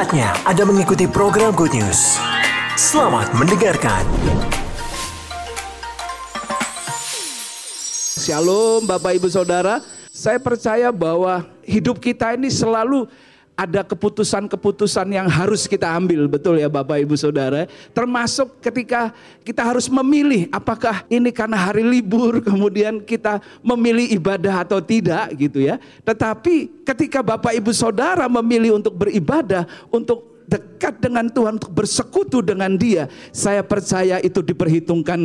Saatnya Anda mengikuti program Good News. Selamat mendengarkan. Shalom Bapak Ibu Saudara. Saya percaya bahwa hidup kita ini selalu ada keputusan-keputusan yang harus kita ambil, betul ya Bapak Ibu Saudara. Termasuk ketika kita harus memilih apakah ini karena hari libur kemudian kita memilih ibadah atau tidak gitu ya. Tetapi ketika Bapak Ibu Saudara memilih untuk beribadah, untuk dekat dengan Tuhan untuk bersekutu dengan Dia, saya percaya itu diperhitungkan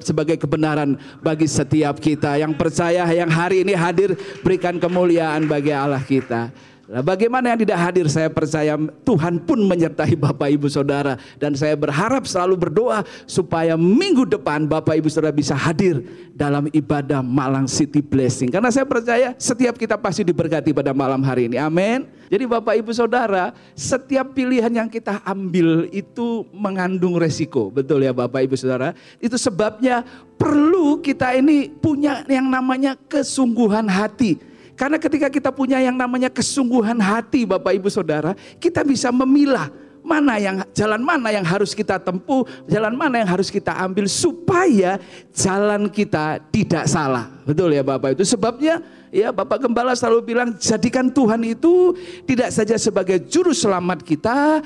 sebagai kebenaran bagi setiap kita. Yang percaya yang hari ini hadir berikan kemuliaan bagi Allah kita. Nah, bagaimana yang tidak hadir saya percaya Tuhan pun menyertai Bapak Ibu Saudara dan saya berharap selalu berdoa supaya minggu depan Bapak Ibu Saudara bisa hadir dalam ibadah Malang City Blessing karena saya percaya setiap kita pasti diberkati pada malam hari ini. Amin. Jadi Bapak Ibu Saudara, setiap pilihan yang kita ambil itu mengandung resiko. Betul ya Bapak Ibu Saudara? Itu sebabnya perlu kita ini punya yang namanya kesungguhan hati karena ketika kita punya yang namanya kesungguhan hati Bapak Ibu Saudara, kita bisa memilah mana yang jalan mana yang harus kita tempuh, jalan mana yang harus kita ambil supaya jalan kita tidak salah. Betul ya Bapak itu sebabnya ya Bapak Gembala selalu bilang jadikan Tuhan itu tidak saja sebagai juru selamat kita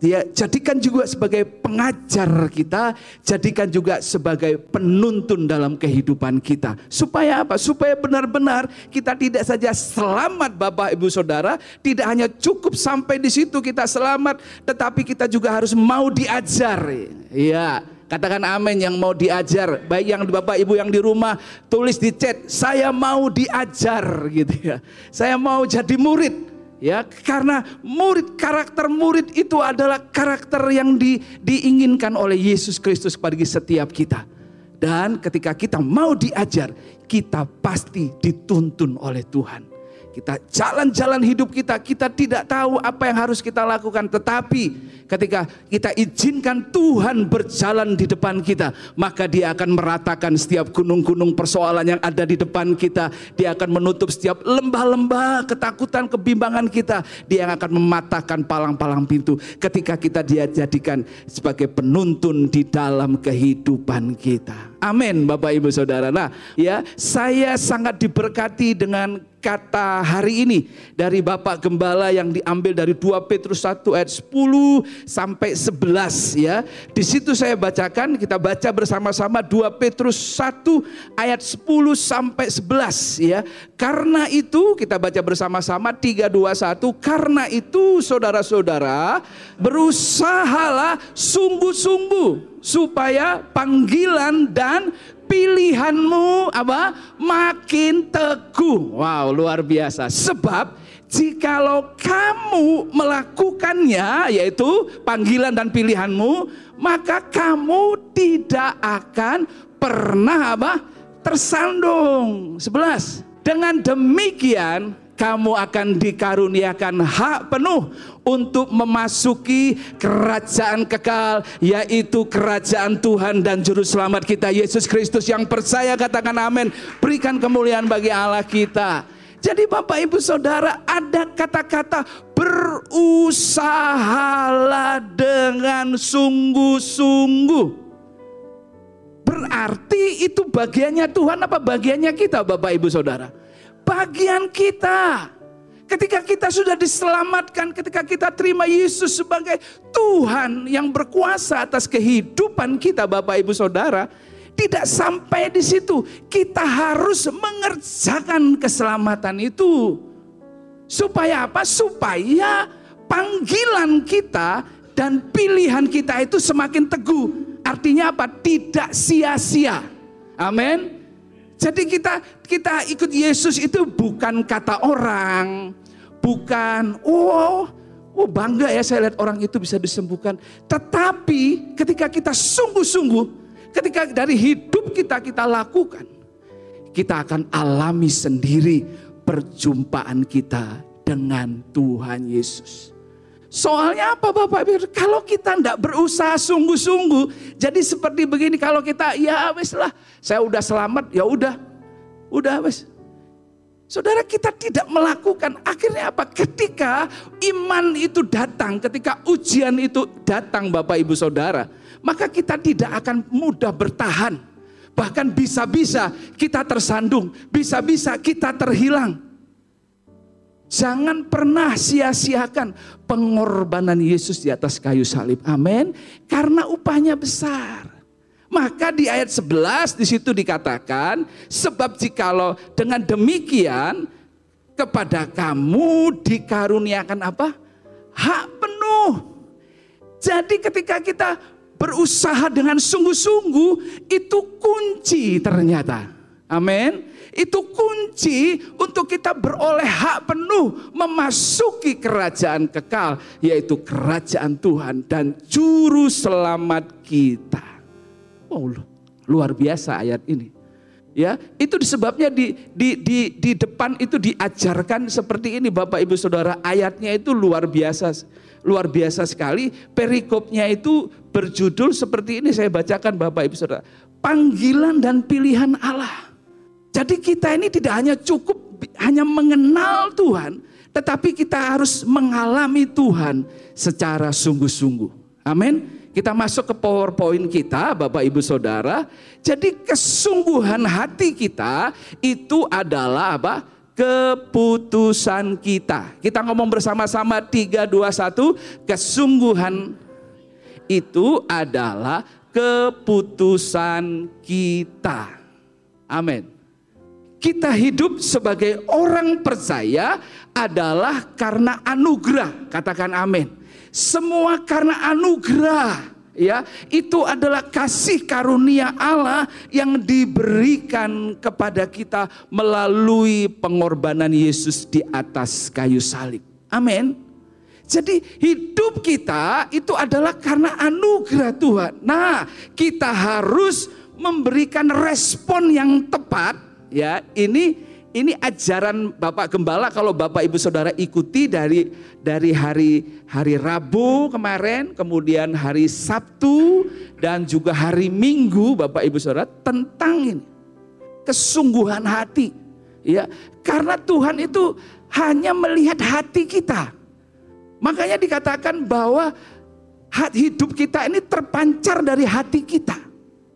dia jadikan juga sebagai pengajar kita, jadikan juga sebagai penuntun dalam kehidupan kita. Supaya apa? Supaya benar-benar kita tidak saja selamat Bapak Ibu Saudara, tidak hanya cukup sampai di situ kita selamat, tetapi kita juga harus mau diajar. Iya. Katakan amin yang mau diajar. Baik yang Bapak Ibu yang di rumah tulis di chat, saya mau diajar gitu ya. Saya mau jadi murid. Ya, karena murid karakter murid itu adalah karakter yang di, diinginkan oleh Yesus Kristus bagi setiap kita. Dan ketika kita mau diajar, kita pasti dituntun oleh Tuhan. Kita jalan-jalan hidup kita, kita tidak tahu apa yang harus kita lakukan. Tetapi ketika kita izinkan Tuhan berjalan di depan kita, maka dia akan meratakan setiap gunung-gunung persoalan yang ada di depan kita. Dia akan menutup setiap lembah-lembah ketakutan, kebimbangan kita. Dia yang akan mematahkan palang-palang pintu ketika kita dia jadikan sebagai penuntun di dalam kehidupan kita. Amin Bapak Ibu Saudara. Nah ya saya sangat diberkati dengan kata hari ini dari Bapak Gembala yang diambil dari 2 Petrus 1 ayat 10 sampai 11 ya. Di situ saya bacakan, kita baca bersama-sama 2 Petrus 1 ayat 10 sampai 11 ya. Karena itu kita baca bersama-sama 3 2 1 karena itu saudara-saudara berusahalah sungguh-sungguh supaya panggilan dan pilihanmu apa? Makin teguh. Wow, luar biasa. Sebab jikalau kamu melakukannya yaitu panggilan dan pilihanmu, maka kamu tidak akan pernah apa? tersandung. 11. Dengan demikian kamu akan dikaruniakan hak penuh untuk memasuki kerajaan kekal yaitu kerajaan Tuhan dan juru selamat kita Yesus Kristus yang percaya katakan amin. Berikan kemuliaan bagi Allah kita. Jadi Bapak Ibu Saudara ada kata-kata berusahalah dengan sungguh-sungguh. Berarti itu bagiannya Tuhan apa bagiannya kita Bapak Ibu Saudara bagian kita. Ketika kita sudah diselamatkan, ketika kita terima Yesus sebagai Tuhan yang berkuasa atas kehidupan kita, Bapak Ibu Saudara, tidak sampai di situ. Kita harus mengerjakan keselamatan itu. Supaya apa? Supaya panggilan kita dan pilihan kita itu semakin teguh. Artinya apa? Tidak sia-sia. Amin. Jadi kita kita ikut Yesus itu bukan kata orang, bukan oh oh bangga ya saya lihat orang itu bisa disembuhkan. Tetapi ketika kita sungguh-sungguh, ketika dari hidup kita kita lakukan, kita akan alami sendiri perjumpaan kita dengan Tuhan Yesus. Soalnya apa Bapak? Kalau kita tidak berusaha sungguh-sungguh, jadi seperti begini kalau kita ya wis lah, saya udah selamat, ya udah, udah wis. Saudara kita tidak melakukan. Akhirnya apa? Ketika iman itu datang, ketika ujian itu datang Bapak Ibu Saudara. Maka kita tidak akan mudah bertahan. Bahkan bisa-bisa kita tersandung. Bisa-bisa kita terhilang. Jangan pernah sia-siakan pengorbanan Yesus di atas kayu salib. Amin. Karena upahnya besar. Maka di ayat 11 di situ dikatakan, sebab jikalau dengan demikian kepada kamu dikaruniakan apa? Hak penuh. Jadi ketika kita berusaha dengan sungguh-sungguh itu kunci ternyata. Amin. Itu kunci untuk kita beroleh hak penuh memasuki kerajaan kekal yaitu kerajaan Tuhan dan juru selamat kita. Oh, luar biasa ayat ini. Ya, itu disebabnya di, di, di, di depan itu diajarkan seperti ini Bapak Ibu Saudara. Ayatnya itu luar biasa. Luar biasa sekali. Perikopnya itu berjudul seperti ini saya bacakan Bapak Ibu Saudara. Panggilan dan pilihan Allah. Jadi kita ini tidak hanya cukup hanya mengenal Tuhan, tetapi kita harus mengalami Tuhan secara sungguh-sungguh. Amin. Kita masuk ke PowerPoint kita, Bapak Ibu Saudara. Jadi kesungguhan hati kita itu adalah apa? Keputusan kita. Kita ngomong bersama-sama 3 2 1, kesungguhan itu adalah keputusan kita. Amin. Kita hidup sebagai orang percaya adalah karena anugerah. Katakan amin semua karena anugerah ya itu adalah kasih karunia Allah yang diberikan kepada kita melalui pengorbanan Yesus di atas kayu salib. Amin. Jadi hidup kita itu adalah karena anugerah Tuhan. Nah, kita harus memberikan respon yang tepat ya. Ini ini ajaran Bapak Gembala kalau Bapak Ibu Saudara ikuti dari dari hari hari Rabu kemarin, kemudian hari Sabtu dan juga hari Minggu Bapak Ibu Saudara tentang ini kesungguhan hati. Ya, karena Tuhan itu hanya melihat hati kita. Makanya dikatakan bahwa hidup kita ini terpancar dari hati kita.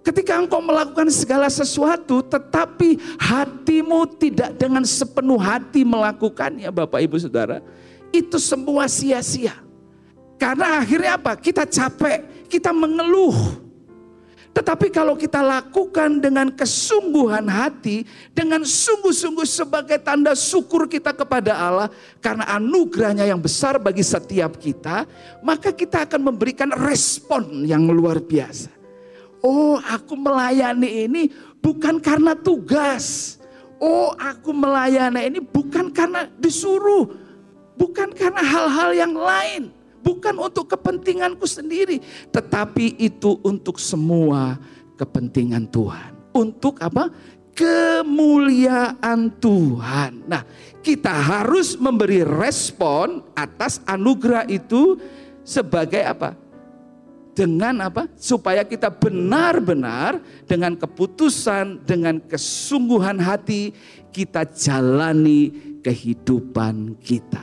Ketika engkau melakukan segala sesuatu, tetapi hatimu tidak dengan sepenuh hati melakukannya, Bapak Ibu Saudara, itu semua sia-sia. Karena akhirnya apa? Kita capek, kita mengeluh. Tetapi kalau kita lakukan dengan kesungguhan hati, dengan sungguh-sungguh sebagai tanda syukur kita kepada Allah, karena anugerahnya yang besar bagi setiap kita, maka kita akan memberikan respon yang luar biasa. Oh, aku melayani ini bukan karena tugas. Oh, aku melayani ini bukan karena disuruh. Bukan karena hal-hal yang lain. Bukan untuk kepentinganku sendiri. Tetapi itu untuk semua kepentingan Tuhan. Untuk apa? Kemuliaan Tuhan. Nah, kita harus memberi respon atas anugerah itu sebagai apa? Dengan apa? Supaya kita benar-benar dengan keputusan, dengan kesungguhan hati kita jalani kehidupan kita.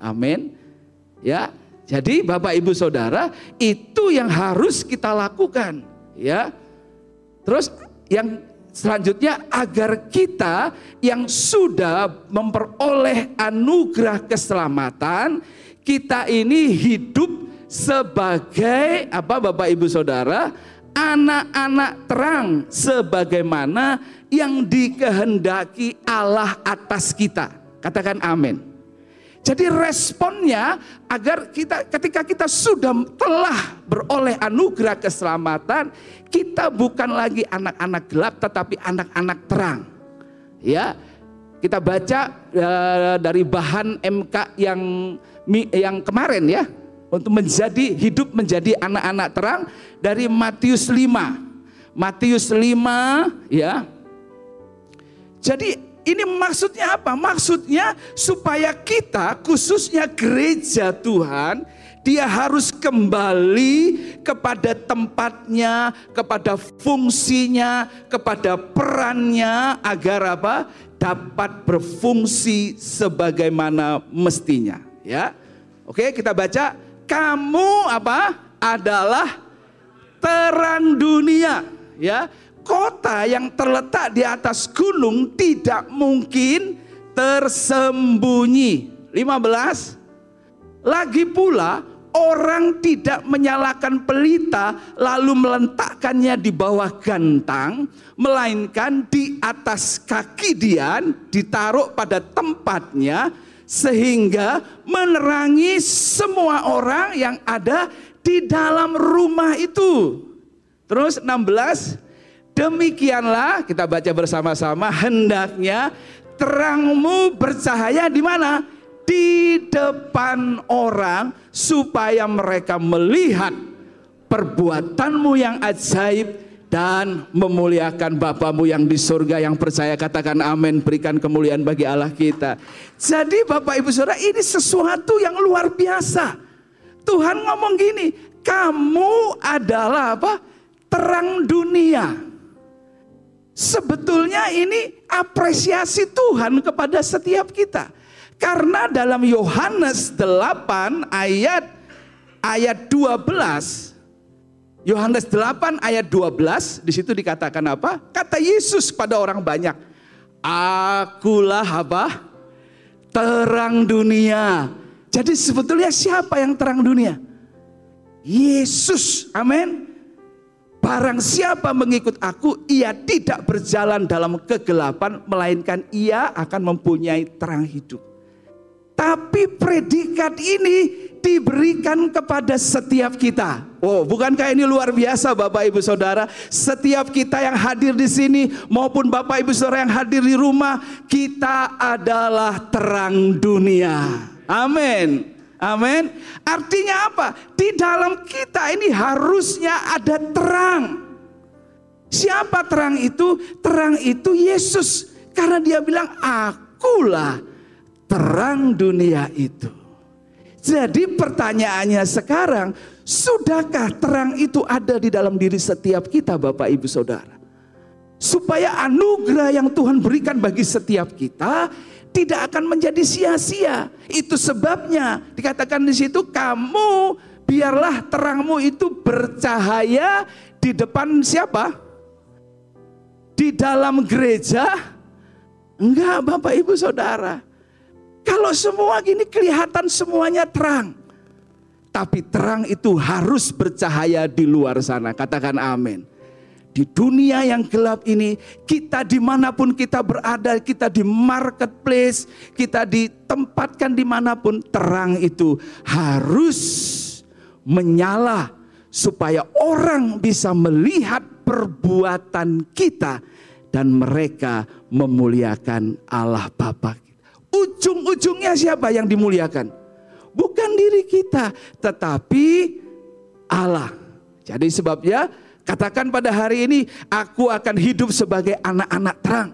Amin. Ya. Jadi Bapak Ibu Saudara, itu yang harus kita lakukan, ya. Terus yang selanjutnya agar kita yang sudah memperoleh anugerah keselamatan, kita ini hidup sebagai apa Bapak Ibu Saudara anak-anak terang sebagaimana yang dikehendaki Allah atas kita. Katakan amin. Jadi responnya agar kita ketika kita sudah telah beroleh anugerah keselamatan, kita bukan lagi anak-anak gelap tetapi anak-anak terang. Ya. Kita baca uh, dari bahan MK yang yang kemarin ya, untuk menjadi hidup menjadi anak-anak terang dari Matius 5. Matius 5 ya. Jadi ini maksudnya apa? Maksudnya supaya kita khususnya gereja Tuhan Dia harus kembali kepada tempatnya, kepada fungsinya, kepada perannya agar apa? dapat berfungsi sebagaimana mestinya, ya. Oke, kita baca kamu apa? adalah terang dunia, ya. Kota yang terletak di atas gunung tidak mungkin tersembunyi. 15 lagi pula orang tidak menyalakan pelita lalu meletakkannya di bawah gantang, melainkan di atas kaki Dian ditaruh pada tempatnya sehingga menerangi semua orang yang ada di dalam rumah itu. Terus 16, demikianlah kita baca bersama-sama hendaknya terangmu bercahaya di mana? di depan orang supaya mereka melihat perbuatanmu yang ajaib dan memuliakan Bapamu yang di surga yang percaya katakan amin berikan kemuliaan bagi Allah kita. Jadi Bapak Ibu Saudara ini sesuatu yang luar biasa. Tuhan ngomong gini, kamu adalah apa? Terang dunia. Sebetulnya ini apresiasi Tuhan kepada setiap kita. Karena dalam Yohanes 8 ayat ayat 12 Yohanes 8 ayat 12 di situ dikatakan apa? Kata Yesus pada orang banyak, "Akulah apa? Terang dunia." Jadi sebetulnya siapa yang terang dunia? Yesus. Amin. Barang siapa mengikut aku, ia tidak berjalan dalam kegelapan, melainkan ia akan mempunyai terang hidup. Tapi predikat ini diberikan kepada setiap kita. Oh, bukankah ini luar biasa Bapak Ibu Saudara? Setiap kita yang hadir di sini maupun Bapak Ibu Saudara yang hadir di rumah, kita adalah terang dunia. Amin. Amin. Artinya apa? Di dalam kita ini harusnya ada terang. Siapa terang itu? Terang itu Yesus. Karena dia bilang, akulah terang dunia itu. Jadi pertanyaannya sekarang, sudahkah terang itu ada di dalam diri setiap kita Bapak Ibu Saudara? Supaya anugerah yang Tuhan berikan bagi setiap kita tidak akan menjadi sia-sia. Itu sebabnya dikatakan di situ kamu biarlah terangmu itu bercahaya di depan siapa? Di dalam gereja? Enggak Bapak Ibu Saudara kalau semua gini kelihatan semuanya terang. Tapi terang itu harus bercahaya di luar sana. Katakan amin. Di dunia yang gelap ini, kita di mana pun kita berada, kita di marketplace, kita ditempatkan di mana pun, terang itu harus menyala supaya orang bisa melihat perbuatan kita dan mereka memuliakan Allah Bapa Ujung-ujungnya siapa yang dimuliakan? Bukan diri kita, tetapi Allah. Jadi sebabnya katakan pada hari ini aku akan hidup sebagai anak-anak terang.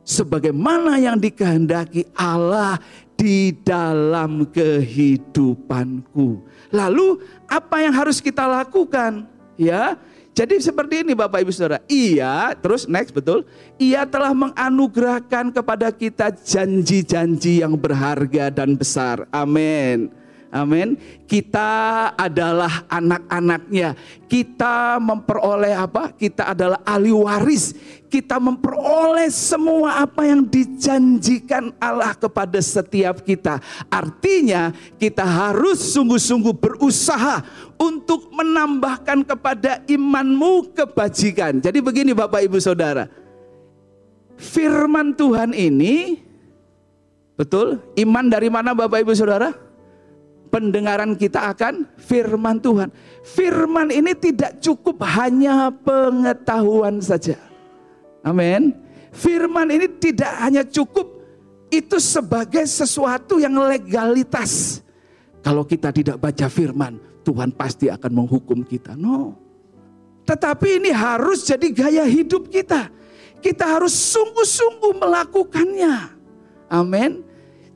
Sebagaimana yang dikehendaki Allah di dalam kehidupanku. Lalu apa yang harus kita lakukan? Ya, jadi seperti ini Bapak Ibu Saudara. Ia, terus next betul. Ia telah menganugerahkan kepada kita janji-janji yang berharga dan besar. Amin. Amin. Kita adalah anak-anaknya. Kita memperoleh apa? Kita adalah ahli waris. Kita memperoleh semua apa yang dijanjikan Allah kepada setiap kita. Artinya kita harus sungguh-sungguh berusaha untuk menambahkan kepada imanmu kebajikan. Jadi begini Bapak Ibu Saudara. Firman Tuhan ini betul iman dari mana Bapak Ibu Saudara? Pendengaran kita akan firman Tuhan. Firman ini tidak cukup hanya pengetahuan saja. Amin. Firman ini tidak hanya cukup itu sebagai sesuatu yang legalitas. Kalau kita tidak baca firman, Tuhan pasti akan menghukum kita. No. Tetapi ini harus jadi gaya hidup kita. Kita harus sungguh-sungguh melakukannya. Amin.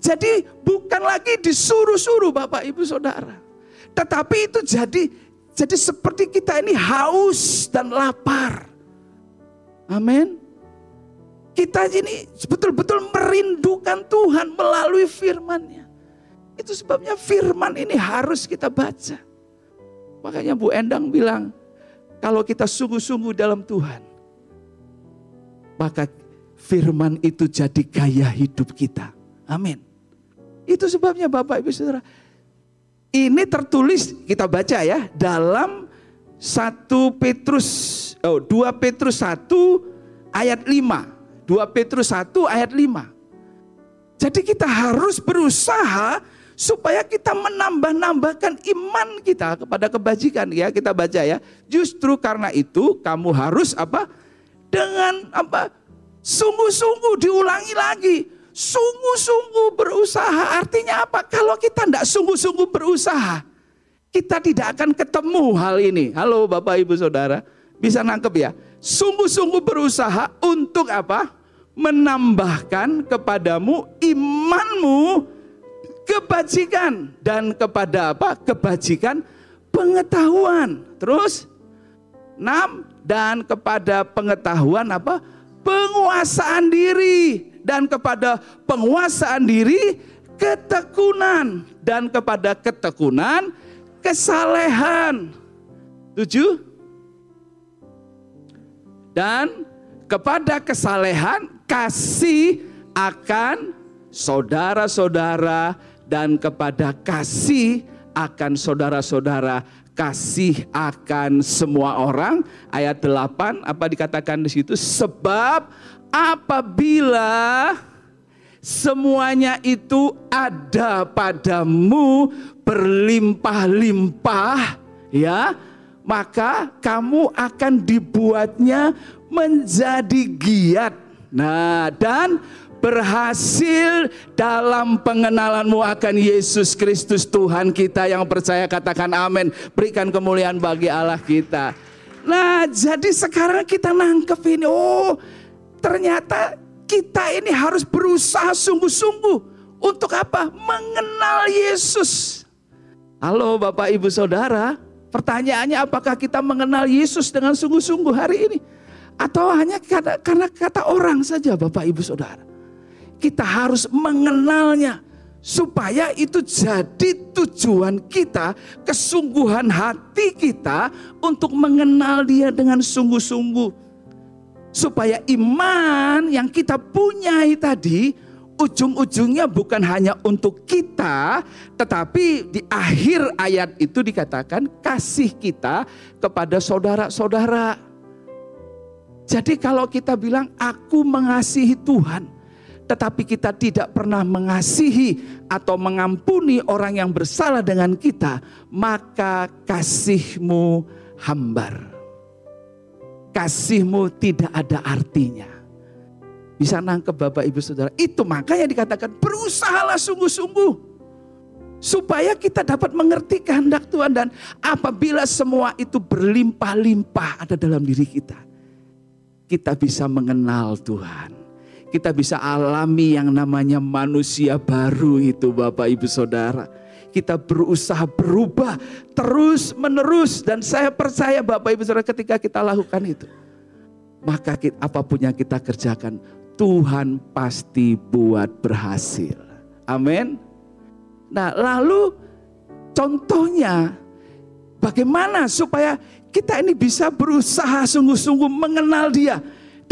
Jadi bukan lagi disuruh-suruh Bapak Ibu Saudara. Tetapi itu jadi jadi seperti kita ini haus dan lapar. Amin. Kita ini betul-betul merindukan Tuhan melalui firman-Nya. Itu sebabnya firman ini harus kita baca. Makanya Bu Endang bilang, kalau kita sungguh-sungguh dalam Tuhan, maka firman itu jadi gaya hidup kita. Amin. Itu sebabnya Bapak Ibu Saudara, ini tertulis kita baca ya dalam 1 Petrus oh 2 Petrus 1 ayat 5. 2 Petrus 1 ayat 5. Jadi kita harus berusaha supaya kita menambah-nambahkan iman kita kepada kebajikan ya kita baca ya. Justru karena itu kamu harus apa? Dengan apa? Sungguh-sungguh diulangi lagi Sungguh-sungguh berusaha artinya apa? Kalau kita tidak sungguh-sungguh berusaha, kita tidak akan ketemu hal ini. Halo Bapak Ibu Saudara, bisa nangkep ya? Sungguh-sungguh berusaha untuk apa? Menambahkan kepadamu imanmu kebajikan dan kepada apa? Kebajikan pengetahuan. Terus enam dan kepada pengetahuan apa? Penguasaan diri dan kepada penguasaan diri ketekunan dan kepada ketekunan kesalehan. Tujuh. Dan kepada kesalehan kasih akan saudara-saudara dan kepada kasih akan saudara-saudara kasih akan semua orang ayat 8 apa dikatakan di situ sebab apabila semuanya itu ada padamu berlimpah-limpah ya maka kamu akan dibuatnya menjadi giat. Nah dan berhasil dalam pengenalanmu akan Yesus Kristus Tuhan kita yang percaya katakan amin. Berikan kemuliaan bagi Allah kita. Nah jadi sekarang kita nangkep ini. Oh ternyata kita ini harus berusaha sungguh-sungguh untuk apa? Mengenal Yesus. Halo Bapak Ibu Saudara, pertanyaannya apakah kita mengenal Yesus dengan sungguh-sungguh hari ini? Atau hanya karena, karena kata orang saja Bapak Ibu Saudara. Kita harus mengenalnya supaya itu jadi tujuan kita, kesungguhan hati kita untuk mengenal dia dengan sungguh-sungguh supaya iman yang kita punyai tadi ujung-ujungnya bukan hanya untuk kita, tetapi di akhir ayat itu dikatakan kasih kita kepada saudara-saudara. Jadi kalau kita bilang aku mengasihi Tuhan, tetapi kita tidak pernah mengasihi atau mengampuni orang yang bersalah dengan kita, maka kasihmu hambar kasihmu tidak ada artinya. Bisa nangkep Bapak Ibu Saudara. Itu makanya dikatakan berusahalah sungguh-sungguh. Supaya kita dapat mengerti kehendak Tuhan. Dan apabila semua itu berlimpah-limpah ada dalam diri kita. Kita bisa mengenal Tuhan. Kita bisa alami yang namanya manusia baru itu Bapak Ibu Saudara kita berusaha berubah terus menerus dan saya percaya Bapak Ibu Saudara ketika kita lakukan itu maka kita, apa pun yang kita kerjakan Tuhan pasti buat berhasil. Amin. Nah, lalu contohnya bagaimana supaya kita ini bisa berusaha sungguh-sungguh mengenal Dia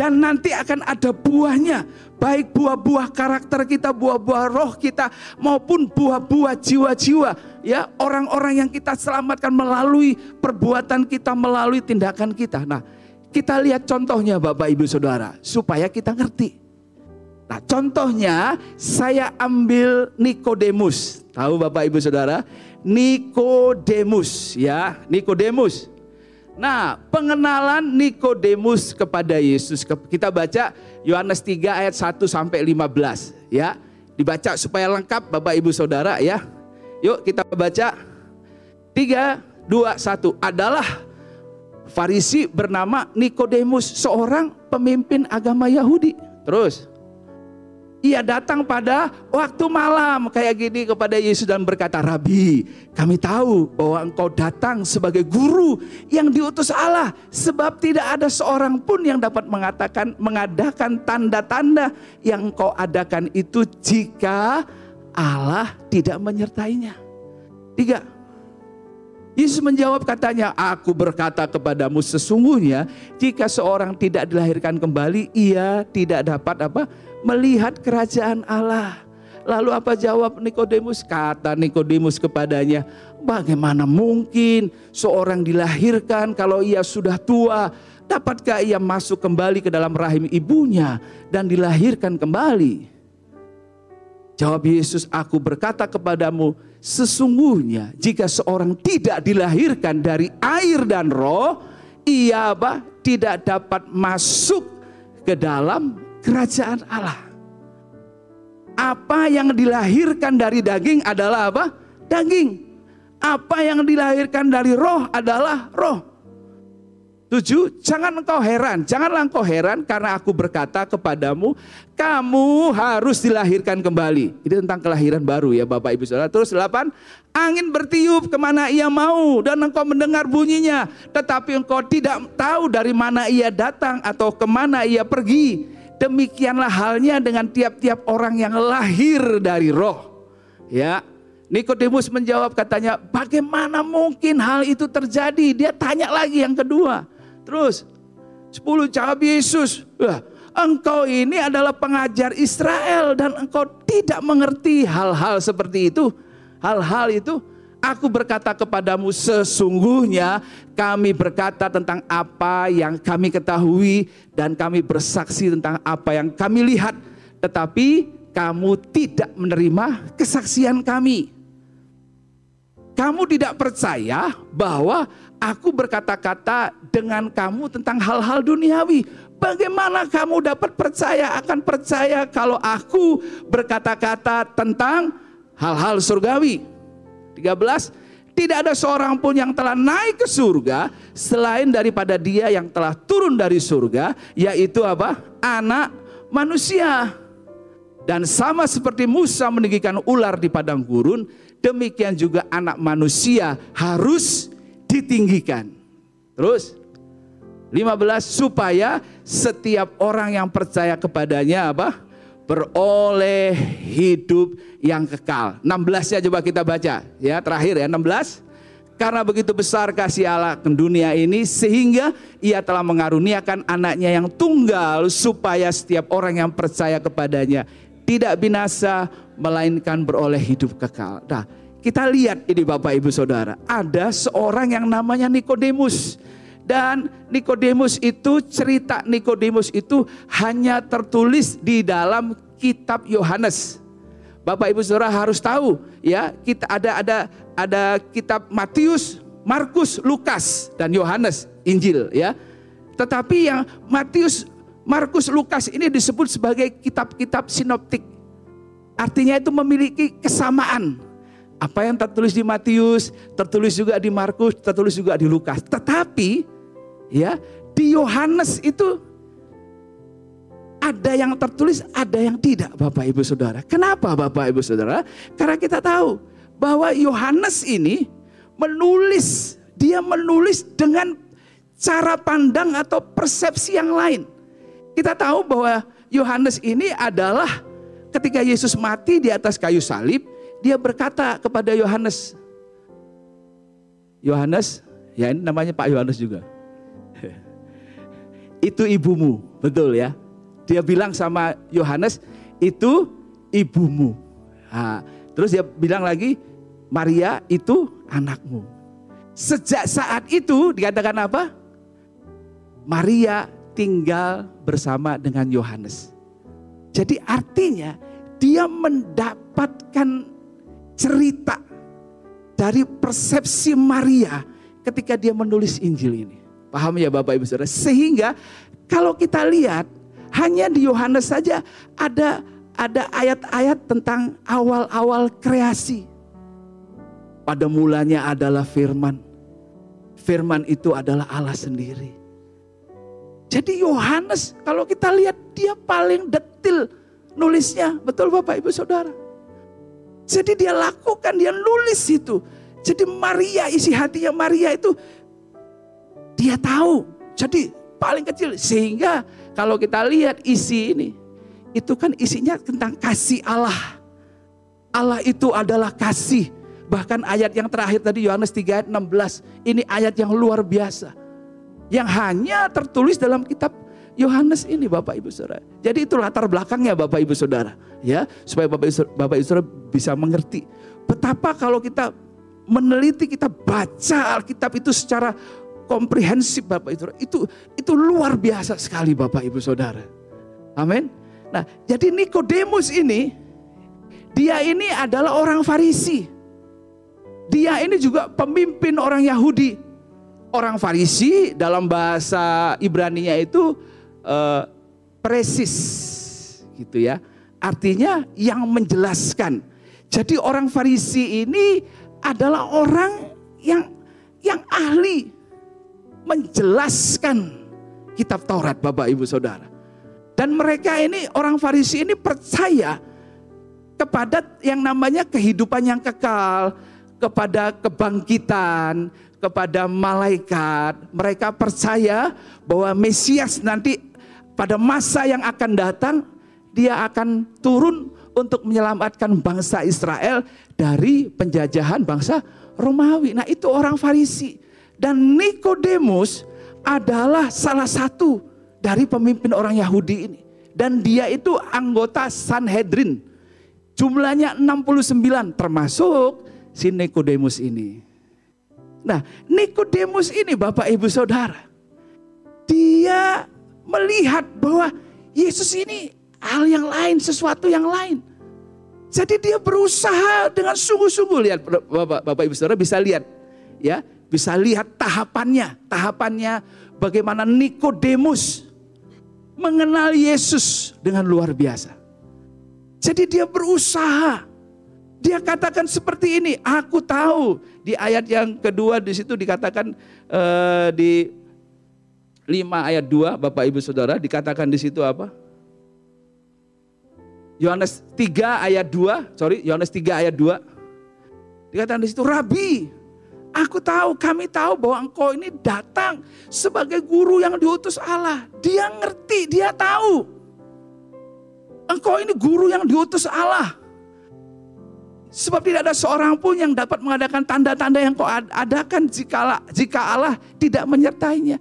dan nanti akan ada buahnya baik buah-buah karakter kita, buah-buah roh kita maupun buah-buah jiwa-jiwa ya orang-orang yang kita selamatkan melalui perbuatan kita, melalui tindakan kita. Nah, kita lihat contohnya Bapak Ibu Saudara supaya kita ngerti. Nah, contohnya saya ambil Nikodemus. Tahu Bapak Ibu Saudara? Nikodemus ya, Nikodemus. Nah, pengenalan Nikodemus kepada Yesus. Kita baca Yohanes 3 ayat 1 sampai 15 ya. Dibaca supaya lengkap Bapak Ibu Saudara ya. Yuk kita baca. 3 2 1 adalah Farisi bernama Nikodemus, seorang pemimpin agama Yahudi. Terus ia datang pada waktu malam kayak gini kepada Yesus dan berkata, "Rabi, kami tahu bahwa engkau datang sebagai guru yang diutus Allah, sebab tidak ada seorang pun yang dapat mengatakan mengadakan tanda-tanda yang engkau adakan itu jika Allah tidak menyertainya." Tiga, Yesus menjawab katanya, aku berkata kepadamu sesungguhnya jika seorang tidak dilahirkan kembali, ia tidak dapat apa? melihat kerajaan Allah. Lalu apa jawab Nikodemus? Kata Nikodemus kepadanya, bagaimana mungkin seorang dilahirkan kalau ia sudah tua? Dapatkah ia masuk kembali ke dalam rahim ibunya dan dilahirkan kembali? Jawab Yesus, aku berkata kepadamu, sesungguhnya jika seorang tidak dilahirkan dari air dan roh, ia apa? tidak dapat masuk ke dalam kerajaan Allah. Apa yang dilahirkan dari daging adalah apa? Daging. Apa yang dilahirkan dari roh adalah roh. Tujuh, jangan engkau heran, janganlah engkau heran karena aku berkata kepadamu, kamu harus dilahirkan kembali. Ini tentang kelahiran baru ya Bapak Ibu Saudara. Terus delapan, angin bertiup ke mana ia mau dan engkau mendengar bunyinya. Tetapi engkau tidak tahu dari mana ia datang atau ke mana ia pergi. Demikianlah halnya dengan tiap-tiap orang yang lahir dari roh. Ya, Nikodemus menjawab katanya, bagaimana mungkin hal itu terjadi? Dia tanya lagi yang kedua. Terus, 10 jawab Yesus, Wah, engkau ini adalah pengajar Israel dan engkau tidak mengerti hal-hal seperti itu. Hal-hal itu Aku berkata kepadamu sesungguhnya kami berkata tentang apa yang kami ketahui dan kami bersaksi tentang apa yang kami lihat. Tetapi kamu tidak menerima kesaksian kami. Kamu tidak percaya bahwa aku berkata-kata dengan kamu tentang hal-hal duniawi. Bagaimana kamu dapat percaya akan percaya kalau aku berkata-kata tentang hal-hal surgawi? 13 tidak ada seorang pun yang telah naik ke surga selain daripada dia yang telah turun dari surga yaitu apa? anak manusia. Dan sama seperti Musa meninggikan ular di padang gurun, demikian juga anak manusia harus ditinggikan. Terus 15 supaya setiap orang yang percaya kepadanya apa? beroleh hidup yang kekal. 16 ya coba kita baca ya terakhir ya 16. Karena begitu besar kasih Allah ke dunia ini sehingga ia telah mengaruniakan anaknya yang tunggal supaya setiap orang yang percaya kepadanya tidak binasa melainkan beroleh hidup kekal. Nah, kita lihat ini Bapak Ibu Saudara, ada seorang yang namanya Nikodemus. Dan Nikodemus itu cerita Nikodemus itu hanya tertulis di dalam kitab Yohanes. Bapak Ibu Saudara harus tahu ya, kita ada ada ada kitab Matius, Markus, Lukas dan Yohanes Injil ya. Tetapi yang Matius, Markus, Lukas ini disebut sebagai kitab-kitab sinoptik. Artinya itu memiliki kesamaan. Apa yang tertulis di Matius, tertulis juga di Markus, tertulis juga di Lukas. Tetapi ya di Yohanes itu ada yang tertulis, ada yang tidak, Bapak Ibu Saudara. Kenapa, Bapak Ibu Saudara? Karena kita tahu bahwa Yohanes ini menulis, dia menulis dengan cara pandang atau persepsi yang lain. Kita tahu bahwa Yohanes ini adalah ketika Yesus mati di atas kayu salib, dia berkata kepada Yohanes, Yohanes, ya ini namanya Pak Yohanes juga itu ibumu. Betul ya. Dia bilang sama Yohanes, itu ibumu. Nah, terus dia bilang lagi, Maria itu anakmu. Sejak saat itu dikatakan apa? Maria tinggal bersama dengan Yohanes. Jadi artinya dia mendapatkan cerita dari persepsi Maria ketika dia menulis Injil ini. Paham ya Bapak Ibu Saudara? Sehingga kalau kita lihat hanya di Yohanes saja ada ada ayat-ayat tentang awal-awal kreasi. Pada mulanya adalah firman. Firman itu adalah Allah sendiri. Jadi Yohanes kalau kita lihat dia paling detil nulisnya. Betul Bapak Ibu Saudara. Jadi dia lakukan, dia nulis itu. Jadi Maria, isi hatinya Maria itu dia tahu. Jadi paling kecil sehingga kalau kita lihat isi ini itu kan isinya tentang kasih Allah. Allah itu adalah kasih. Bahkan ayat yang terakhir tadi Yohanes 3 ayat 16. Ini ayat yang luar biasa. Yang hanya tertulis dalam kitab Yohanes ini Bapak Ibu Saudara. Jadi itu latar belakangnya Bapak Ibu Saudara, ya, supaya Bapak Ibu, Bapak Ibu Saudara bisa mengerti betapa kalau kita meneliti kita baca Alkitab itu secara komprehensif Bapak Ibu Saudara. Itu itu luar biasa sekali Bapak Ibu Saudara. Amin. Nah, jadi Nikodemus ini dia ini adalah orang Farisi. Dia ini juga pemimpin orang Yahudi. Orang Farisi dalam bahasa Ibrani-nya itu uh, presis gitu ya. Artinya yang menjelaskan. Jadi orang Farisi ini adalah orang yang yang ahli menjelaskan kitab Taurat Bapak Ibu Saudara. Dan mereka ini orang Farisi ini percaya kepada yang namanya kehidupan yang kekal, kepada kebangkitan, kepada malaikat. Mereka percaya bahwa Mesias nanti pada masa yang akan datang dia akan turun untuk menyelamatkan bangsa Israel dari penjajahan bangsa Romawi. Nah, itu orang Farisi. Dan Nikodemus adalah salah satu dari pemimpin orang Yahudi ini. Dan dia itu anggota Sanhedrin. Jumlahnya 69 termasuk si Nikodemus ini. Nah, Nikodemus ini Bapak Ibu Saudara. Dia melihat bahwa Yesus ini hal yang lain, sesuatu yang lain. Jadi dia berusaha dengan sungguh-sungguh lihat Bapak, Bapak Ibu Saudara bisa lihat ya, bisa lihat tahapannya, tahapannya bagaimana Nikodemus mengenal Yesus dengan luar biasa. Jadi dia berusaha. Dia katakan seperti ini, aku tahu. Di ayat yang kedua di situ dikatakan uh, di 5 ayat 2 Bapak Ibu Saudara dikatakan di situ apa? Yohanes 3 ayat 2, sorry, Yohanes 3 ayat 2. Dikatakan di situ, "Rabi, aku tahu, kami tahu bahwa engkau ini datang sebagai guru yang diutus Allah." Dia ngerti, dia tahu. Engkau ini guru yang diutus Allah. Sebab tidak ada seorang pun yang dapat mengadakan tanda-tanda yang kau adakan jika jika Allah tidak menyertainya.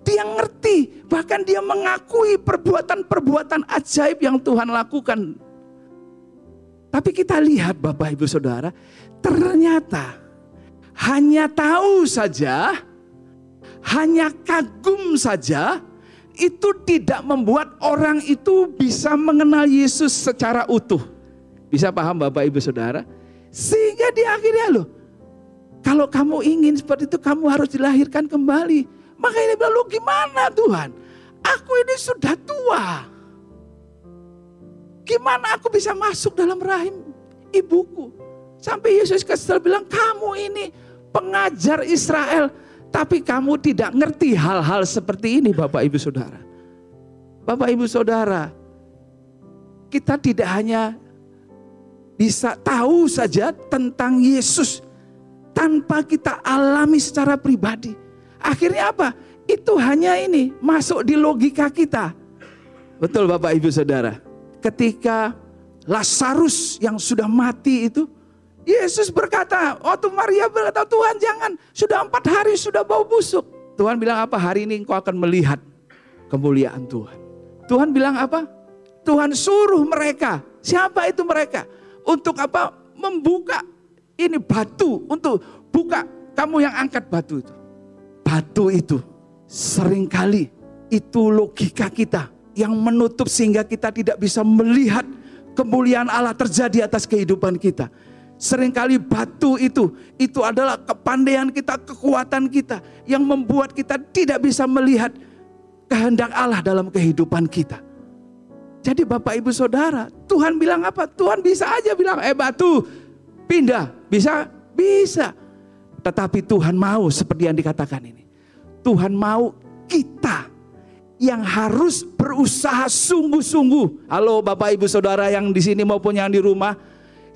Dia ngerti, bahkan dia mengakui perbuatan-perbuatan ajaib yang Tuhan lakukan. Tapi kita lihat Bapak Ibu Saudara, ternyata hanya tahu saja, hanya kagum saja, itu tidak membuat orang itu bisa mengenal Yesus secara utuh. Bisa paham Bapak Ibu Saudara? Sehingga di akhirnya loh, kalau kamu ingin seperti itu kamu harus dilahirkan kembali. Makanya dia bilang, lu gimana Tuhan? Aku ini sudah tua. Gimana aku bisa masuk dalam rahim ibuku? Sampai Yesus kesel bilang, kamu ini pengajar Israel. Tapi kamu tidak ngerti hal-hal seperti ini Bapak Ibu Saudara. Bapak Ibu Saudara, kita tidak hanya bisa tahu saja tentang Yesus tanpa kita alami secara pribadi. Akhirnya apa? Itu hanya ini masuk di logika kita. Betul Bapak Ibu Saudara. Ketika Lazarus yang sudah mati itu, Yesus berkata, waktu Maria berkata, Tuhan jangan, sudah empat hari sudah bau busuk. Tuhan bilang apa? Hari ini engkau akan melihat kemuliaan Tuhan. Tuhan bilang apa? Tuhan suruh mereka. Siapa itu mereka? Untuk apa? Membuka ini batu. Untuk buka kamu yang angkat batu itu batu itu sering kali itu logika kita yang menutup sehingga kita tidak bisa melihat kemuliaan Allah terjadi atas kehidupan kita. Seringkali batu itu, itu adalah kepandaian kita, kekuatan kita yang membuat kita tidak bisa melihat kehendak Allah dalam kehidupan kita. Jadi Bapak Ibu Saudara, Tuhan bilang apa? Tuhan bisa aja bilang, eh batu, pindah. Bisa? Bisa. Tetapi Tuhan mau seperti yang dikatakan ini. Tuhan mau kita yang harus berusaha sungguh-sungguh. Halo Bapak Ibu Saudara yang di sini maupun yang di rumah.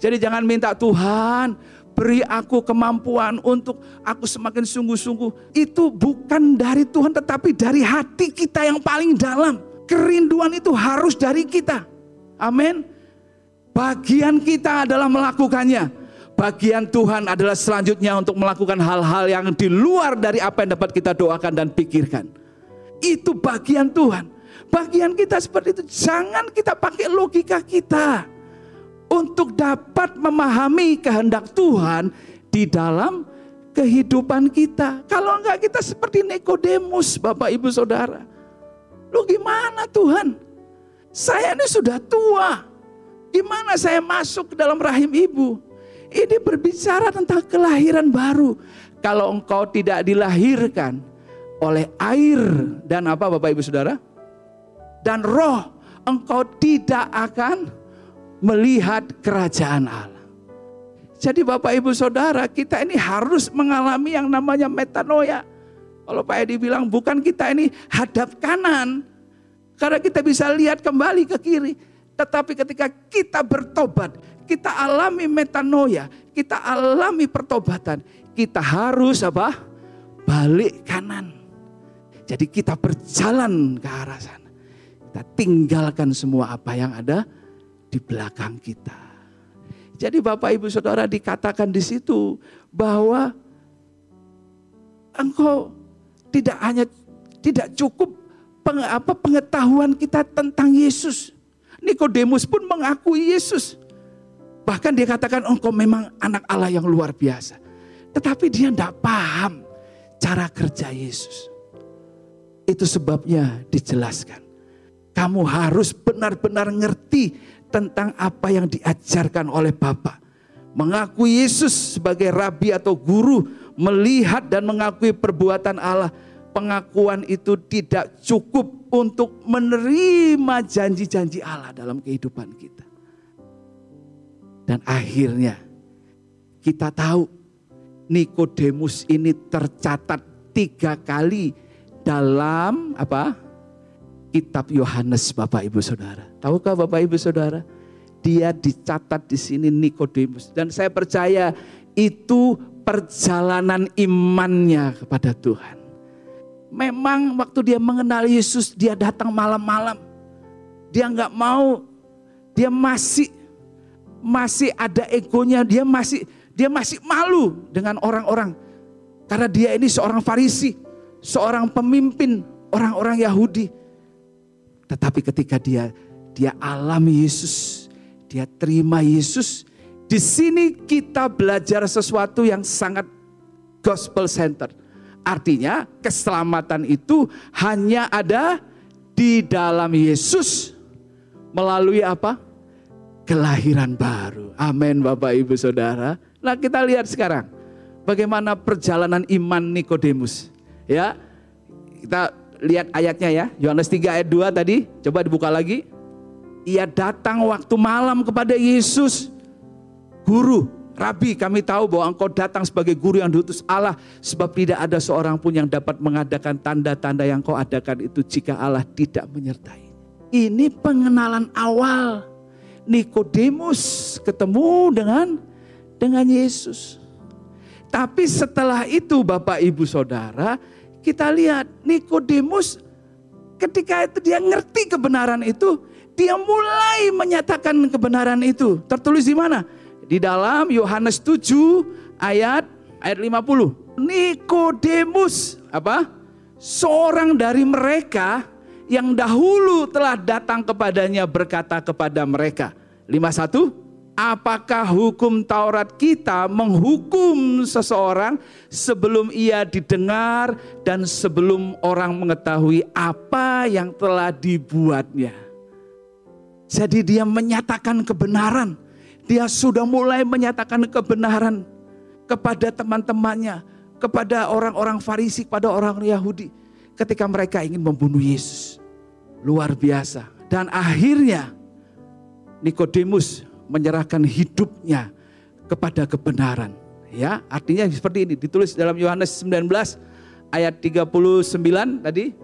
Jadi jangan minta Tuhan beri aku kemampuan untuk aku semakin sungguh-sungguh. Itu bukan dari Tuhan tetapi dari hati kita yang paling dalam. Kerinduan itu harus dari kita. Amin. Bagian kita adalah melakukannya. Bagian Tuhan adalah selanjutnya untuk melakukan hal-hal yang di luar dari apa yang dapat kita doakan dan pikirkan. Itu bagian Tuhan. Bagian kita seperti itu. Jangan kita pakai logika kita. Untuk dapat memahami kehendak Tuhan di dalam kehidupan kita. Kalau enggak kita seperti Nikodemus, Bapak Ibu Saudara. Lu gimana Tuhan? Saya ini sudah tua. Gimana saya masuk ke dalam rahim ibu? Ini berbicara tentang kelahiran baru. Kalau engkau tidak dilahirkan, oleh air dan apa Bapak Ibu Saudara? Dan roh, engkau tidak akan melihat kerajaan Allah. Jadi Bapak Ibu Saudara, kita ini harus mengalami yang namanya metanoia. Kalau Pak Edi bilang bukan kita ini hadap kanan. Karena kita bisa lihat kembali ke kiri. Tetapi ketika kita bertobat, kita alami metanoia, kita alami pertobatan, kita harus apa? Balik kanan. Jadi kita berjalan ke arah sana. Kita tinggalkan semua apa yang ada di belakang kita. Jadi Bapak Ibu Saudara dikatakan di situ bahwa engkau tidak hanya tidak cukup pengetahuan kita tentang Yesus. Nikodemus pun mengakui Yesus. Bahkan dia katakan engkau memang anak Allah yang luar biasa. Tetapi dia tidak paham cara kerja Yesus. Itu sebabnya dijelaskan. Kamu harus benar-benar ngerti tentang apa yang diajarkan oleh Bapak. Mengakui Yesus sebagai rabi atau guru, melihat dan mengakui perbuatan Allah. Pengakuan itu tidak cukup untuk menerima janji-janji Allah dalam kehidupan kita. Dan akhirnya kita tahu Nikodemus ini tercatat tiga kali dalam apa? Kitab Yohanes Bapak Ibu Saudara. Tahukah Bapak Ibu Saudara? Dia dicatat di sini Nikodemus dan saya percaya itu perjalanan imannya kepada Tuhan. Memang waktu dia mengenal Yesus dia datang malam-malam. Dia nggak mau, dia masih masih ada egonya, dia masih dia masih malu dengan orang-orang karena dia ini seorang Farisi seorang pemimpin orang-orang Yahudi. Tetapi ketika dia dia alami Yesus, dia terima Yesus, di sini kita belajar sesuatu yang sangat gospel center. Artinya keselamatan itu hanya ada di dalam Yesus melalui apa? Kelahiran baru. Amin Bapak Ibu Saudara. Nah kita lihat sekarang bagaimana perjalanan iman Nikodemus. Ya, kita lihat ayatnya ya. Yohanes 3 ayat 2 tadi, coba dibuka lagi. Ia datang waktu malam kepada Yesus. Guru, Rabi, kami tahu bahwa engkau datang sebagai guru yang diutus Allah. Sebab tidak ada seorang pun yang dapat mengadakan tanda-tanda yang kau adakan itu jika Allah tidak menyertai. Ini pengenalan awal. Nikodemus ketemu dengan dengan Yesus. Tapi setelah itu Bapak Ibu Saudara, kita lihat Nikodemus ketika itu dia ngerti kebenaran itu, dia mulai menyatakan kebenaran itu. Tertulis di mana? Di dalam Yohanes 7 ayat ayat 50. Nikodemus apa? Seorang dari mereka yang dahulu telah datang kepadanya berkata kepada mereka. 51 apakah hukum Taurat kita menghukum seseorang sebelum ia didengar dan sebelum orang mengetahui apa yang telah dibuatnya. Jadi dia menyatakan kebenaran. Dia sudah mulai menyatakan kebenaran kepada teman-temannya, kepada orang-orang Farisi, kepada orang Yahudi ketika mereka ingin membunuh Yesus. Luar biasa. Dan akhirnya Nikodemus menyerahkan hidupnya kepada kebenaran. Ya, artinya seperti ini ditulis dalam Yohanes 19 ayat 39 tadi.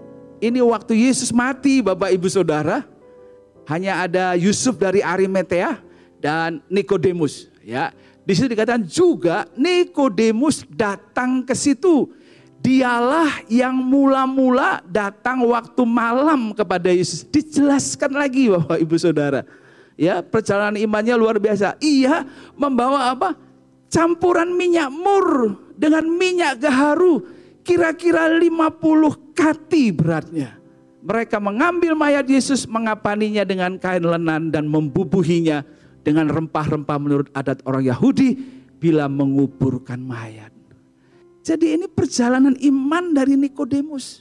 ini waktu Yesus mati Bapak Ibu Saudara. Hanya ada Yusuf dari Arimatea dan Nikodemus ya. Di situ dikatakan juga Nikodemus datang ke situ. Dialah yang mula-mula datang waktu malam kepada Yesus. Dijelaskan lagi Bapak Ibu Saudara. Ya, perjalanan imannya luar biasa. Ia membawa apa? Campuran minyak mur dengan minyak gaharu. Kira-kira 50 kati beratnya. Mereka mengambil mayat Yesus, mengapaninya dengan kain lenan dan membubuhinya dengan rempah-rempah menurut adat orang Yahudi bila menguburkan mayat. Jadi ini perjalanan iman dari Nikodemus.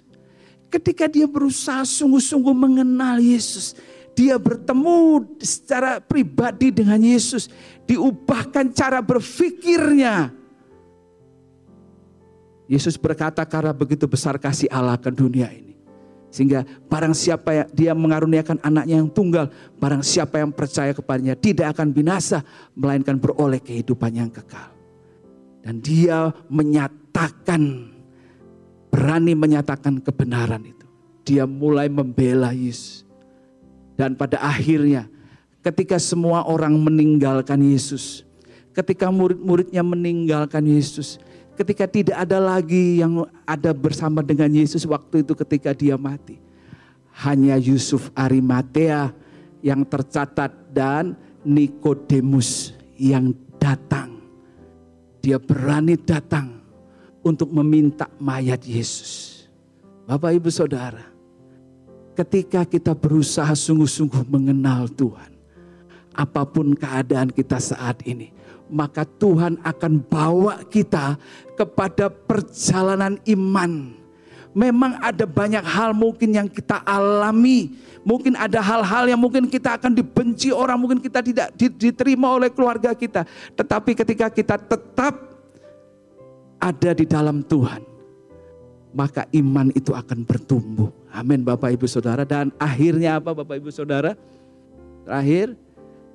Ketika dia berusaha sungguh-sungguh mengenal Yesus, dia bertemu secara pribadi dengan Yesus, diubahkan cara berfikirnya. Yesus berkata karena begitu besar kasih Allah ke dunia ini. Sehingga barang siapa yang dia mengaruniakan anaknya yang tunggal, barang siapa yang percaya kepadanya tidak akan binasa, melainkan beroleh kehidupan yang kekal. Dan dia menyatakan, berani menyatakan kebenaran itu. Dia mulai membela Yesus. Dan pada akhirnya ketika semua orang meninggalkan Yesus, ketika murid-muridnya meninggalkan Yesus, ketika tidak ada lagi yang ada bersama dengan Yesus waktu itu ketika dia mati. Hanya Yusuf Arimatea yang tercatat dan Nikodemus yang datang. Dia berani datang untuk meminta mayat Yesus. Bapak Ibu Saudara, ketika kita berusaha sungguh-sungguh mengenal Tuhan, apa pun keadaan kita saat ini, maka Tuhan akan bawa kita kepada perjalanan iman. Memang ada banyak hal mungkin yang kita alami. Mungkin ada hal-hal yang mungkin kita akan dibenci orang, mungkin kita tidak diterima oleh keluarga kita. Tetapi ketika kita tetap ada di dalam Tuhan, maka iman itu akan bertumbuh. Amin Bapak Ibu Saudara. Dan akhirnya apa Bapak Ibu Saudara? Terakhir,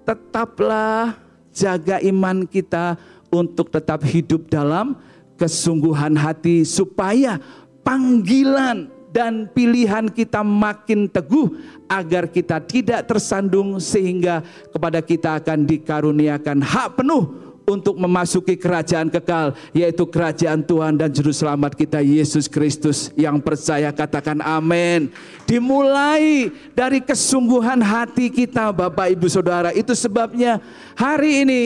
tetaplah jaga iman kita untuk tetap hidup dalam kesungguhan hati supaya panggilan dan pilihan kita makin teguh agar kita tidak tersandung sehingga kepada kita akan dikaruniakan hak penuh untuk memasuki kerajaan kekal yaitu kerajaan Tuhan dan juru selamat kita Yesus Kristus yang percaya. Katakan amin. Dimulai dari kesungguhan hati kita Bapak Ibu Saudara. Itu sebabnya hari ini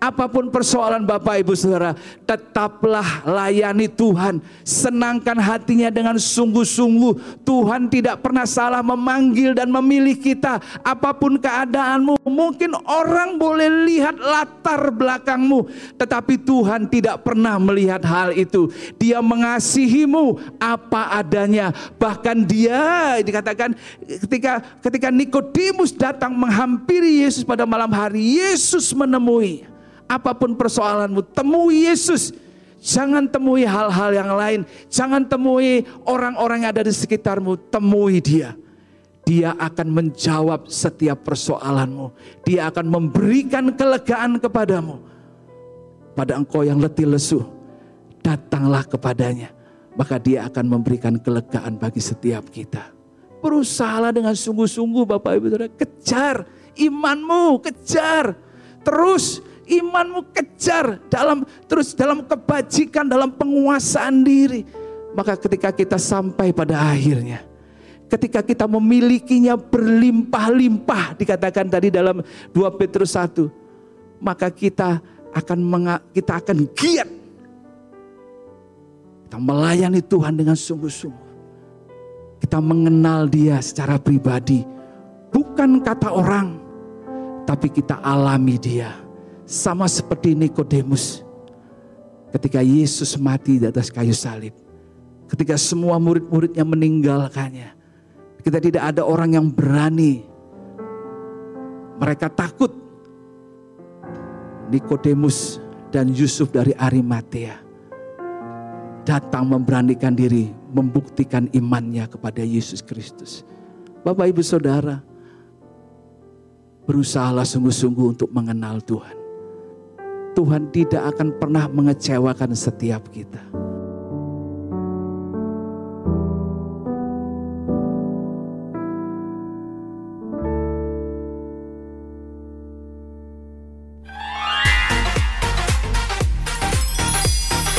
apa pun persoalan Bapak Ibu Saudara tetaplah layani Tuhan. Senangkan hatinya dengan sungguh-sungguh. Tuhan tidak pernah salah memanggil dan memilih kita. Apa pun keadaanmu mungkin orang boleh lihat latar belakang belakangmu, tetapi Tuhan tidak pernah melihat hal itu. Dia mengasihimu apa adanya. Bahkan dia dikatakan ketika ketika Nikodemus datang menghampiri Yesus pada malam hari, Yesus menemui apa pun persoalanmu, temui Yesus. Jangan temui hal-hal yang lain. Jangan temui orang-orang yang ada di sekitarmu. Temui dia. Dia akan menjawab setiap persoalanmu. Dia akan memberikan kelegaan kepadamu pada engkau yang letih lesu, datanglah kepadanya. Maka dia akan memberikan kelegaan bagi setiap kita. Berusahalah dengan sungguh-sungguh Bapak Ibu Saudara. Kejar imanmu, kejar. Terus imanmu kejar dalam terus dalam kebajikan, dalam penguasaan diri. Maka ketika kita sampai pada akhirnya, ketika kita memilikinya berlimpah-limpah dikatakan tadi dalam 2 Petrus 1, maka kita akan kita akan giat. Kita melayani Tuhan dengan sungguh-sungguh. Kita mengenal dia secara pribadi. Bukan kata orang, tapi kita alami dia. Sama seperti Nikodemus. Ketika Yesus mati di atas kayu salib. Ketika semua murid-muridnya meninggalkannya. Kita tidak ada orang yang berani. Mereka takut Nikodemus dan Yusuf dari Arimatea datang memberanikan diri membuktikan imannya kepada Yesus Kristus. Bapak Ibu Saudara, berusahalah sungguh-sungguh untuk mengenal Tuhan. Tuhan tidak akan pernah mengecewakan setiap kita.